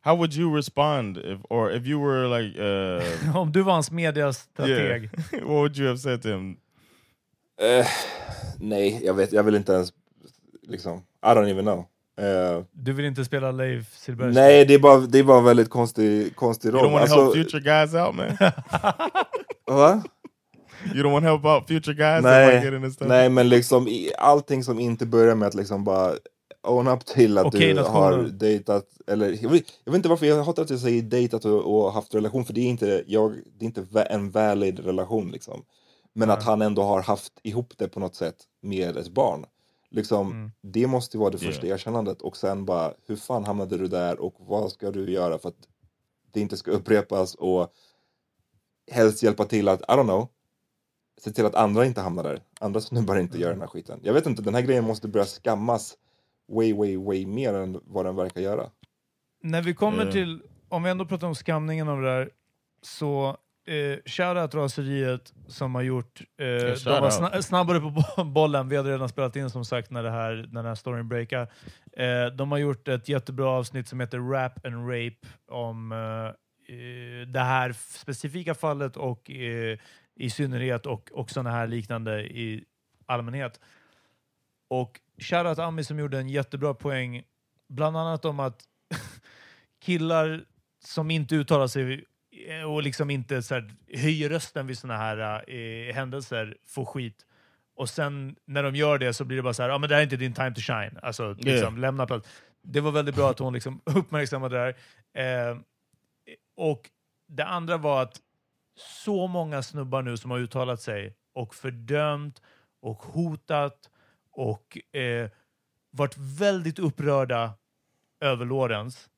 Speaker 5: How would you respond if, or if you were like, uh, *laughs*
Speaker 6: Om du var hans mediastrateg.
Speaker 5: yeah, *laughs* what would you have said to him?
Speaker 4: Eh, nej, jag vet, jag vill inte ens liksom, I don't even know. Eh,
Speaker 6: Du vill inte spela Leif Silberstein?
Speaker 4: nej, det är bara, det är bara en väldigt konstig, konstig
Speaker 5: You don't
Speaker 4: roll.
Speaker 5: want to
Speaker 4: Alltså,
Speaker 5: help future guys out, man. *laughs*
Speaker 4: va?
Speaker 5: You don't want to help out future guys
Speaker 4: Nej, nej, men liksom i, allting som inte börjar med att liksom bara own up till att
Speaker 6: Okej,
Speaker 4: du har dejtat, eller jag vet, jag vet inte varför jag hatar att jag säger dejtat och, och haft relation, för det är inte, jag, det är inte en valid relation liksom. Men att han ändå har haft ihop det på något sätt med ett barn. Liksom,
Speaker 6: Mm.
Speaker 4: Det måste ju vara det
Speaker 5: Yeah.
Speaker 4: första erkännandet och sen bara, hur fan hamnade du där och vad ska du göra för att det inte ska upprepas och helst hjälpa till att, I don't know, se till att andra inte hamnar där. Andra snubbar inte gör den här skiten. Jag vet inte, den här grejen måste börja skammas way, way, way mer än vad den verkar göra.
Speaker 6: När vi kommer
Speaker 5: Eh.
Speaker 6: till, om vi ändå pratar om skamningen av det där, så eh, shoutout raseriet som har gjort, eh, de var sna snabbare på bo- bollen, vi hade redan spelat in som sagt när, det här, när den här storyn breakade. Eh, de har gjort ett jättebra avsnitt som heter Rap and Rape om eh, det här specifika fallet och eh, i synnerhet och, och sådana här liknande i allmänhet. Och shoutout Ami som gjorde en jättebra poäng, bland annat om att *laughs* killar som inte uttalar sig och liksom inte så här, höjer rösten vid såna här eh, händelser får skit. Och sen när de gör det så blir det bara så här, ah, men det här är inte din time to shine. Alltså, liksom,
Speaker 5: Yeah.
Speaker 6: lämna plats. Det var väldigt bra att hon liksom *laughs* uppmärksammade det här. Eh, och det andra var att så många snubbar nu som har uttalat sig och fördömt och hotat och eh, varit väldigt upprörda över Lorentz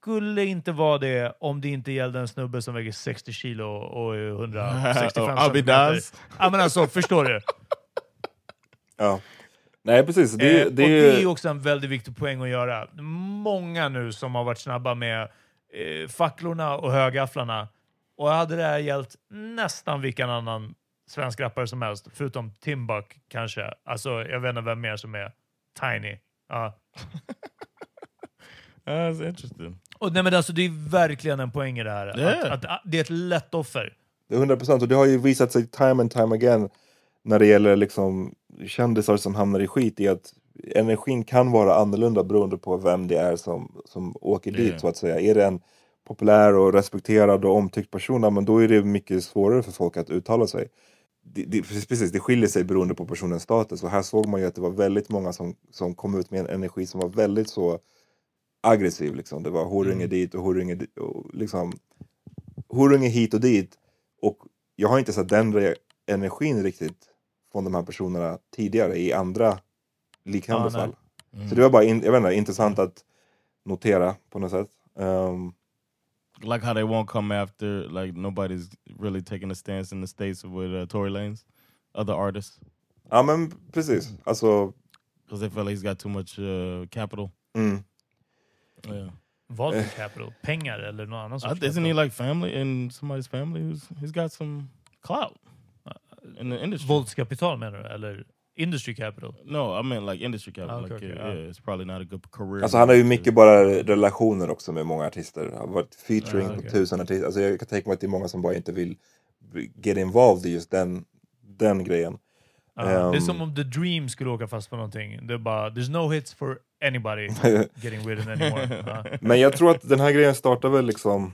Speaker 6: skulle inte vara det om det inte gällde en snubbe som väger 60 kilo och är 165
Speaker 5: I'll be Daz.
Speaker 6: Ja men alltså, förstår du? *laughs*
Speaker 4: Ja. Nej, precis. Det,
Speaker 6: Eh,
Speaker 4: det,
Speaker 6: och det är ju också en väldigt viktig poäng att göra. Många nu som har varit snabba med eh, facklorna och högafflarna. Och hade det här gällt nästan vilken annan svensk rappare som helst, förutom Timbuk kanske. Alltså, jag vet inte vem mer som är Tiny. Ja. *laughs*
Speaker 5: That's interesting.
Speaker 6: Och, nej, men alltså, det är verkligen en poäng i det här.
Speaker 5: Yeah.
Speaker 6: Att, att, det är ett lätt offer.
Speaker 4: Det är 100 procent och det har ju visat sig time and time again när det gäller liksom kändisar som hamnar i skit i att energin kan vara annorlunda beroende på vem det är som, som åker dit
Speaker 5: Yeah.
Speaker 4: så att säga. Är det en populär och respekterad och omtyckt person, men då är det mycket svårare för folk att uttala sig. Det, det, precis, det skiljer sig beroende på personens status och här såg man ju att det var väldigt många som, som kom ut med en energi som var väldigt så aggressiv. Liksom. Det var horunge dit och horunge, di- och liksom, horunge hit och dit. Och jag har inte sett den energin riktigt från de här personerna tidigare i andra liknande
Speaker 6: Ah,
Speaker 4: fall. Så det var bara in, jag vet inte, intressant att notera på något sätt. Ehm,
Speaker 5: Like how they won't come after, like nobody's really taking a stance in the States with uh, Tory Lanez, other artists.
Speaker 4: ja men precis, alltså
Speaker 5: Because they feel like he's got too much uh, capital.
Speaker 4: mm.
Speaker 5: Yeah.
Speaker 6: Vad för capital? Pengar eller någon annan
Speaker 5: Uh, isn't he like family in somebody's family? Who's he's got some clout in the industry?
Speaker 6: Våldskapital menar du? Eller industry capital?
Speaker 5: No, I meant like industry capital.
Speaker 6: Ah, okay,
Speaker 5: like,
Speaker 6: okay,
Speaker 5: yeah,
Speaker 6: ah.
Speaker 5: yeah, it's probably not a good career.
Speaker 4: Alltså han har ju mycket bara relationer också med många artister. Han har varit featuring
Speaker 6: Ah,
Speaker 4: på
Speaker 6: okej.
Speaker 4: tusen artister. Alltså jag kan tänka mig att det är många som bara inte vill get involved i just den, den grejen.
Speaker 6: Ja, det är som om The Dream skulle åka fast på någonting. Det är bara, there's no hits for anybody *laughs* getting ridden anymore. Ja. *laughs*
Speaker 4: Men jag tror att den här grejen startar väl liksom...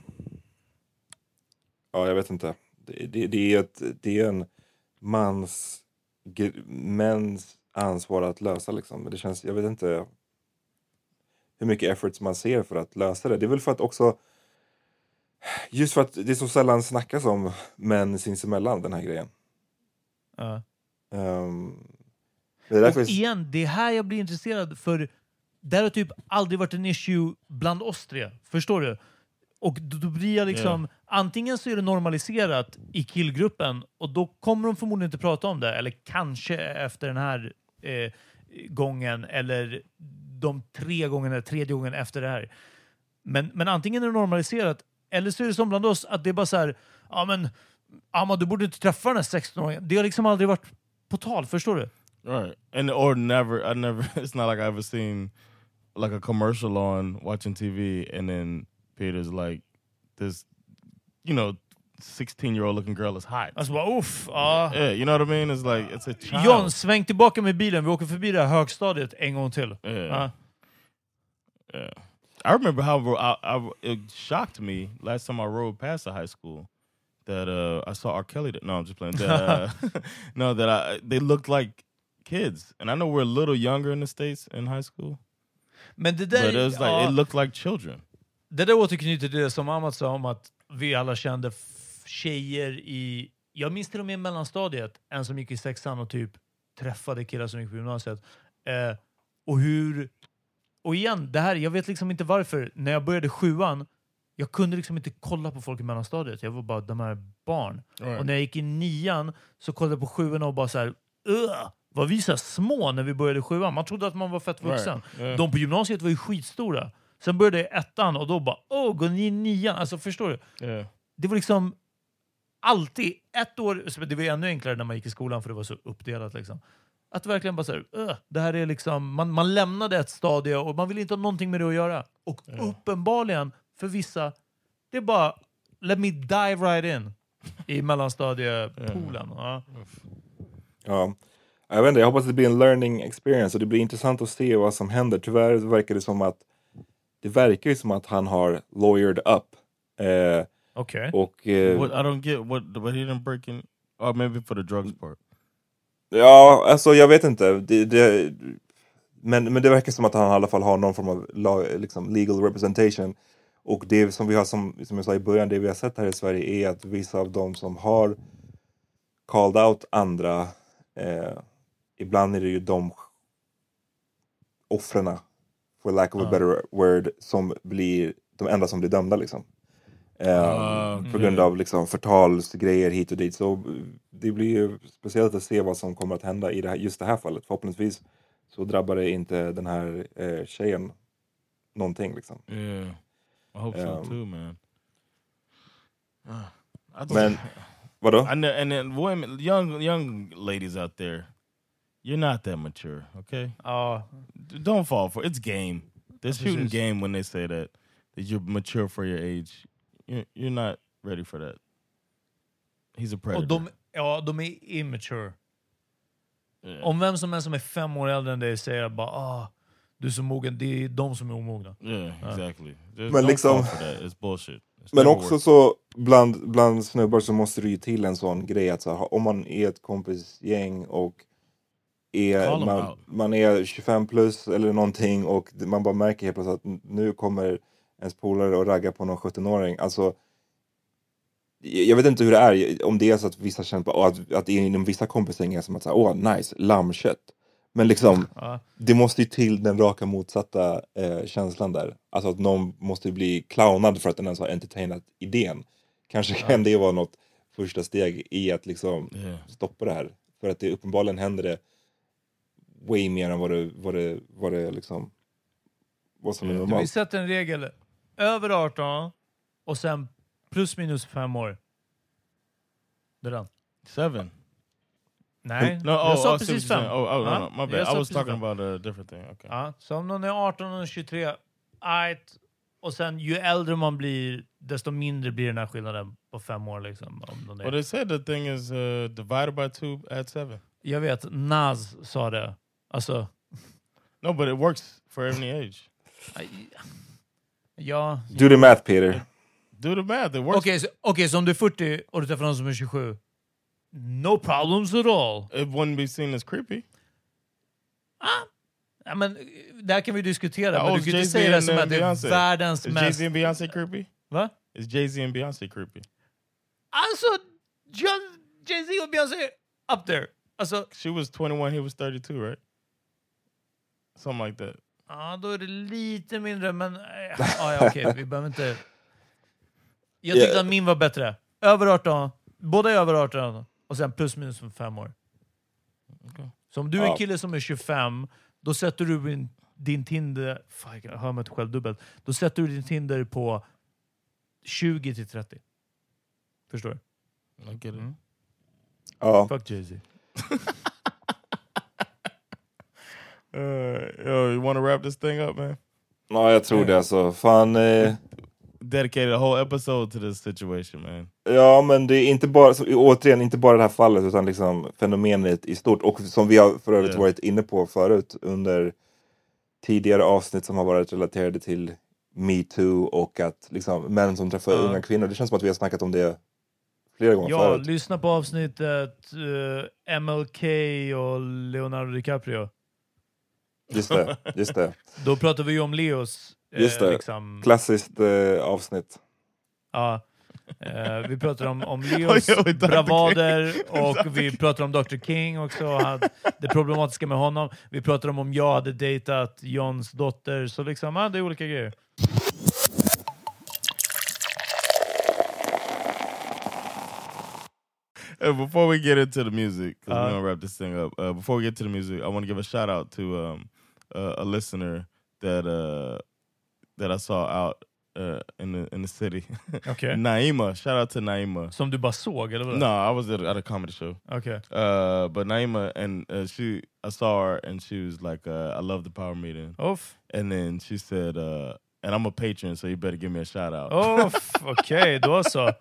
Speaker 4: Ja, jag vet inte. Det, det, det, är, ett, det är en mans... Mäns ansvar att lösa liksom. Men det känns, jag vet inte hur mycket efforts man ser för att lösa det. Det är väl för att också... Just för att det så sällan snackas om män sinsemellan, den här grejen.
Speaker 6: Ja.
Speaker 4: Ehm, det är
Speaker 6: Och igen, det är här jag blir intresserad, för det här har typ aldrig varit en issue bland oss tre. Förstår du? Och då, då blir jag liksom, antingen så är det normaliserat i killgruppen och då kommer de förmodligen inte prata om det, eller kanske efter den här eh, gången, eller de tre gångerna, tredje gången efter det här. Men, men antingen är det normaliserat, eller så är det som bland oss, att det är bara så här, ja men Amma, du borde inte träffa den här 16-åringen. Det har liksom aldrig varit på tal, förstår du?
Speaker 5: Right. And or never I never *laughs* it's not like I ever seen like a commercial on watching TV and then Peter's like this you know 16 year old looking girl is hot.
Speaker 6: Alltså bara uff, ja.
Speaker 5: yeah, you know what I mean? It's like it's a child.
Speaker 6: John, sväng tillbaka med bilen. Vi åker förbi det här högstadiet en gång till.
Speaker 5: Yeah.
Speaker 6: Ja.
Speaker 5: Yeah. I remember how I, I, it shocked me last time I rode past a high school that uh, I saw R. Kelly. That, no, I'm just playing. That, uh, *laughs* *laughs* no, that I, they looked like kids, and I know we're a little younger in the states in high school,
Speaker 6: Men det där,
Speaker 5: but it was like
Speaker 6: ja,
Speaker 5: it looked like children.
Speaker 6: Det där återknyter till det som Amat sa om att vi alla kände tjejer i... Jag minns till och med i mellanstadiet, en som gick i sexan och typ träffade killar som gick på gymnasiet. Eh, och hur... Och igen, det här, jag vet liksom inte varför. När jag började sjuan, jag kunde liksom inte kolla på folk i mellanstadiet. Jag var bara, de här barn. Och när jag gick i nian så kollade jag på sjuan och bara så här, "Ugh, var vi så små när vi började sjuan? Man trodde att man var fett vuxen.
Speaker 5: Right. Yeah.
Speaker 6: De på gymnasiet var ju skitstora. Sen började jag i ettan och då bara, åh, går ni i nian? Alltså förstår du?
Speaker 5: Yeah.
Speaker 6: Det var liksom alltid ett år, så det var ännu enklare när man gick i skolan för det var så uppdelat. Liksom. Att verkligen bara såhär, "Ugh, det här är liksom, man, man lämnade ett stadie och man vill inte ha någonting med det att göra. Och uppenbarligen, för vissa, det är bara, let me dive right in i mellanstadiepoolen. Ja.
Speaker 4: Ja. Jag vet inte, jag hoppas att det blir en learning experience och det blir intressant att se vad som händer. Tyvärr verkar det som att det verkar ju som att han har lawyered up. Eh,
Speaker 6: Okej.
Speaker 4: och eh,
Speaker 5: What I don't get what but he didn't break in. Or maybe for the drugs part.
Speaker 4: Ja, alltså jag vet inte. Det, det, men, men det verkar som att han i alla fall har någon form av lag, liksom legal representation. Och det som vi har, som, som jag sa i början, det vi har sett här i Sverige är att vissa av dem som har called out andra, eh, ibland är det ju de offren, for lack of a better word, som blir de enda som blir dömda liksom. Eh,
Speaker 5: Ah,
Speaker 4: På grund av liksom förtalsgrejer hit och dit. Så det blir ju speciellt att se vad som kommer att hända i det här, just det här fallet. Förhoppningsvis så drabbar det inte den här eh, tjejen någonting. Liksom.
Speaker 5: Yeah. I hope so
Speaker 4: Um,
Speaker 5: too, man. Ah, I just-
Speaker 4: Men vadå?
Speaker 5: I know, and then women, young young ladies out there, you're not that mature, okay? D- Don't fall for it's game. They're shooting
Speaker 6: precis.
Speaker 5: game when they say that that you're mature for your age. You're you're not ready for that. He's a predator.
Speaker 6: Och de, ja, de är immature.
Speaker 5: Yeah.
Speaker 6: Om vem som helst som är fem år äldre än dig säger bara ah, du är så mogen, det är de som är omogna.
Speaker 5: yeah, exactly. Just
Speaker 4: Men
Speaker 5: don't
Speaker 4: liksom-
Speaker 5: fall for that. It's bullshit. It's
Speaker 4: Men också
Speaker 5: worked.
Speaker 4: så bland, bland snubbar så måste det ju till en sån grej att så här, om man är ett kompisgäng och är, man, man är 25 plus eller någonting och man bara märker helt plötsligt att nu kommer ens polare och ragga på någon 17-åring. Alltså, jag vet inte hur det är, om det är så att vissa känner på, att, att det inom vissa kompisgäng är som att säga, åh nice, lammkött. Men liksom, *laughs*
Speaker 6: Ja.
Speaker 4: det måste ju till den raka motsatta eh, känslan där. Alltså att någon måste bli clownad för att den ens har entertainat idén. Kanske kan det vara något första steg i att liksom
Speaker 5: Yeah.
Speaker 4: stoppa det här. För att det uppenbarligen händer det way mer än vad det, vad det, vad det liksom vad som är
Speaker 6: Vi
Speaker 4: normalt.
Speaker 6: sätter en regel. Över 18 och sen plus minus fem år. Det är den.
Speaker 5: Seven.
Speaker 6: Nej,
Speaker 5: No,
Speaker 6: jag
Speaker 5: oh,
Speaker 6: sa
Speaker 5: oh,
Speaker 6: precis fem.
Speaker 5: Oh, oh, no, no, my
Speaker 6: jag
Speaker 5: bad.
Speaker 6: sa
Speaker 5: I was talking
Speaker 6: fem.
Speaker 5: about a different thing. Okay.
Speaker 6: Ja, så om någon är 18 och 23, ajt. Och sen ju äldre man blir, desto mindre blir den här skillnaden på fem år. Liksom, om.
Speaker 5: Well, they said the thing is uh, divided by two at seven.
Speaker 6: Jag vet, Nas sa det. Alltså,
Speaker 5: No, but it works for any age.
Speaker 6: ja.
Speaker 4: Do the math Peter.
Speaker 5: Do the math. It works.
Speaker 6: Okej, så, okej, så om du är 40 och du träffar någon som är 27, no problems at all.
Speaker 5: It wouldn't be seen as creepy.
Speaker 6: Ja, men, det här kan vi diskutera,
Speaker 5: Oh,
Speaker 6: men du kan inte säga det
Speaker 5: and,
Speaker 6: som
Speaker 5: uh,
Speaker 6: att det är
Speaker 5: Beyoncé?
Speaker 6: världens
Speaker 5: Is
Speaker 6: mest...
Speaker 5: Jay-Z and Beyonce creepy?
Speaker 6: Va?
Speaker 5: Is Jay-Z and Beyonce creepy?
Speaker 6: Alltså, Jay-Z och Beyoncé up there. Alltså,
Speaker 5: She was 21, he was 32, right? Something like that.
Speaker 6: ja, då är det lite mindre, men... eh, Ja, ja, okej, vi behöver inte... Jag tyckte
Speaker 4: Ja.
Speaker 6: att min var bättre. Över 18, båda är över 18, och sen plus minus för fem år. Så om du är en
Speaker 4: Ja.
Speaker 6: kille som är 25, då sätter du din, din Tinder... Fan, jag hör mig inte själv dubbelt. Då sätter du din Tinder på 20 till 30. Förstår du?
Speaker 5: I get it.
Speaker 6: Mm.
Speaker 4: Ja.
Speaker 6: Fuck Jay-Z. *laughs*
Speaker 5: Uh, yo, you want to wrap this thing up, man?
Speaker 4: ja, jag tror det alltså. Fan, eh,
Speaker 5: Dedicated a whole episode to this situation, man.
Speaker 4: Ja, men det är inte bara, så, återigen, inte bara det här fallet utan liksom fenomenet i stort. Och som vi har för övrigt
Speaker 5: Ja.
Speaker 4: varit inne på förut under tidigare avsnitt som har varit relaterade till metoo och att liksom, män som träffar
Speaker 6: Ja.
Speaker 4: unga kvinnor. Det känns som att vi har snackat om det flera gånger
Speaker 6: Ja,
Speaker 4: förut.
Speaker 6: lyssna på avsnittet eh, MLK och Leonardo DiCaprio.
Speaker 4: Just det, just det.
Speaker 6: Då pratar vi ju om Leos... eh,
Speaker 4: Just det.
Speaker 6: Liksom,
Speaker 4: Klassiskt eh, avsnitt.
Speaker 6: ja, eh, vi pratar om, om *laughs* Leos
Speaker 5: Oj, oj, Dr.
Speaker 6: bravader och vi pratar om Dr. King också. han- Det problematiska med honom. Vi pratar om om jag hade dejtat Johns dotter. Så liksom, ja, det är olika grejer.
Speaker 5: Uh, before we get into the music, 'cause
Speaker 6: Uh,
Speaker 5: we're gonna wrap this thing up. Uh, before we get to the music, I want to give a shout out to um, uh, a listener that uh, that I saw out uh, in the in the city. *laughs*
Speaker 6: Okej.
Speaker 5: Naima, shout out to Naima.
Speaker 6: Som du bara såg, eller vadå?
Speaker 5: No, I was at a, at a comedy show.
Speaker 6: Okej.
Speaker 5: Uh, but Naima and uh, she, I saw her and she was like, uh, "I love the power meeting,"
Speaker 6: Off.
Speaker 5: and then she said, uh, "And I'm a patron, so you better give me a shout out."
Speaker 6: Off. Okej, då så.
Speaker 5: so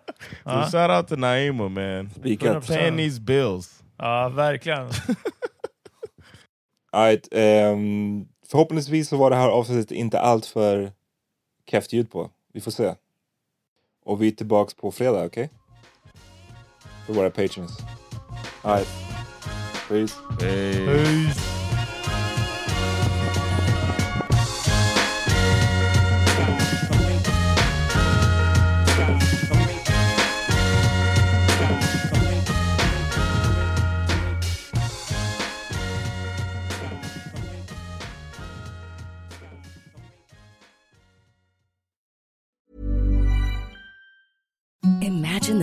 Speaker 6: Ja.
Speaker 5: shout out to Naima, man,
Speaker 4: Spikat.
Speaker 5: paying these bills.
Speaker 6: Ja, verkligen. *laughs*
Speaker 4: Alright, um, förhoppningsvis så var det här avsnittet inte allt för kräft ljud på. Vi får se. Och vi är tillbaks på fredag, okej? För våra patrons. Alright. Peace.
Speaker 6: Peace.
Speaker 9: Peace.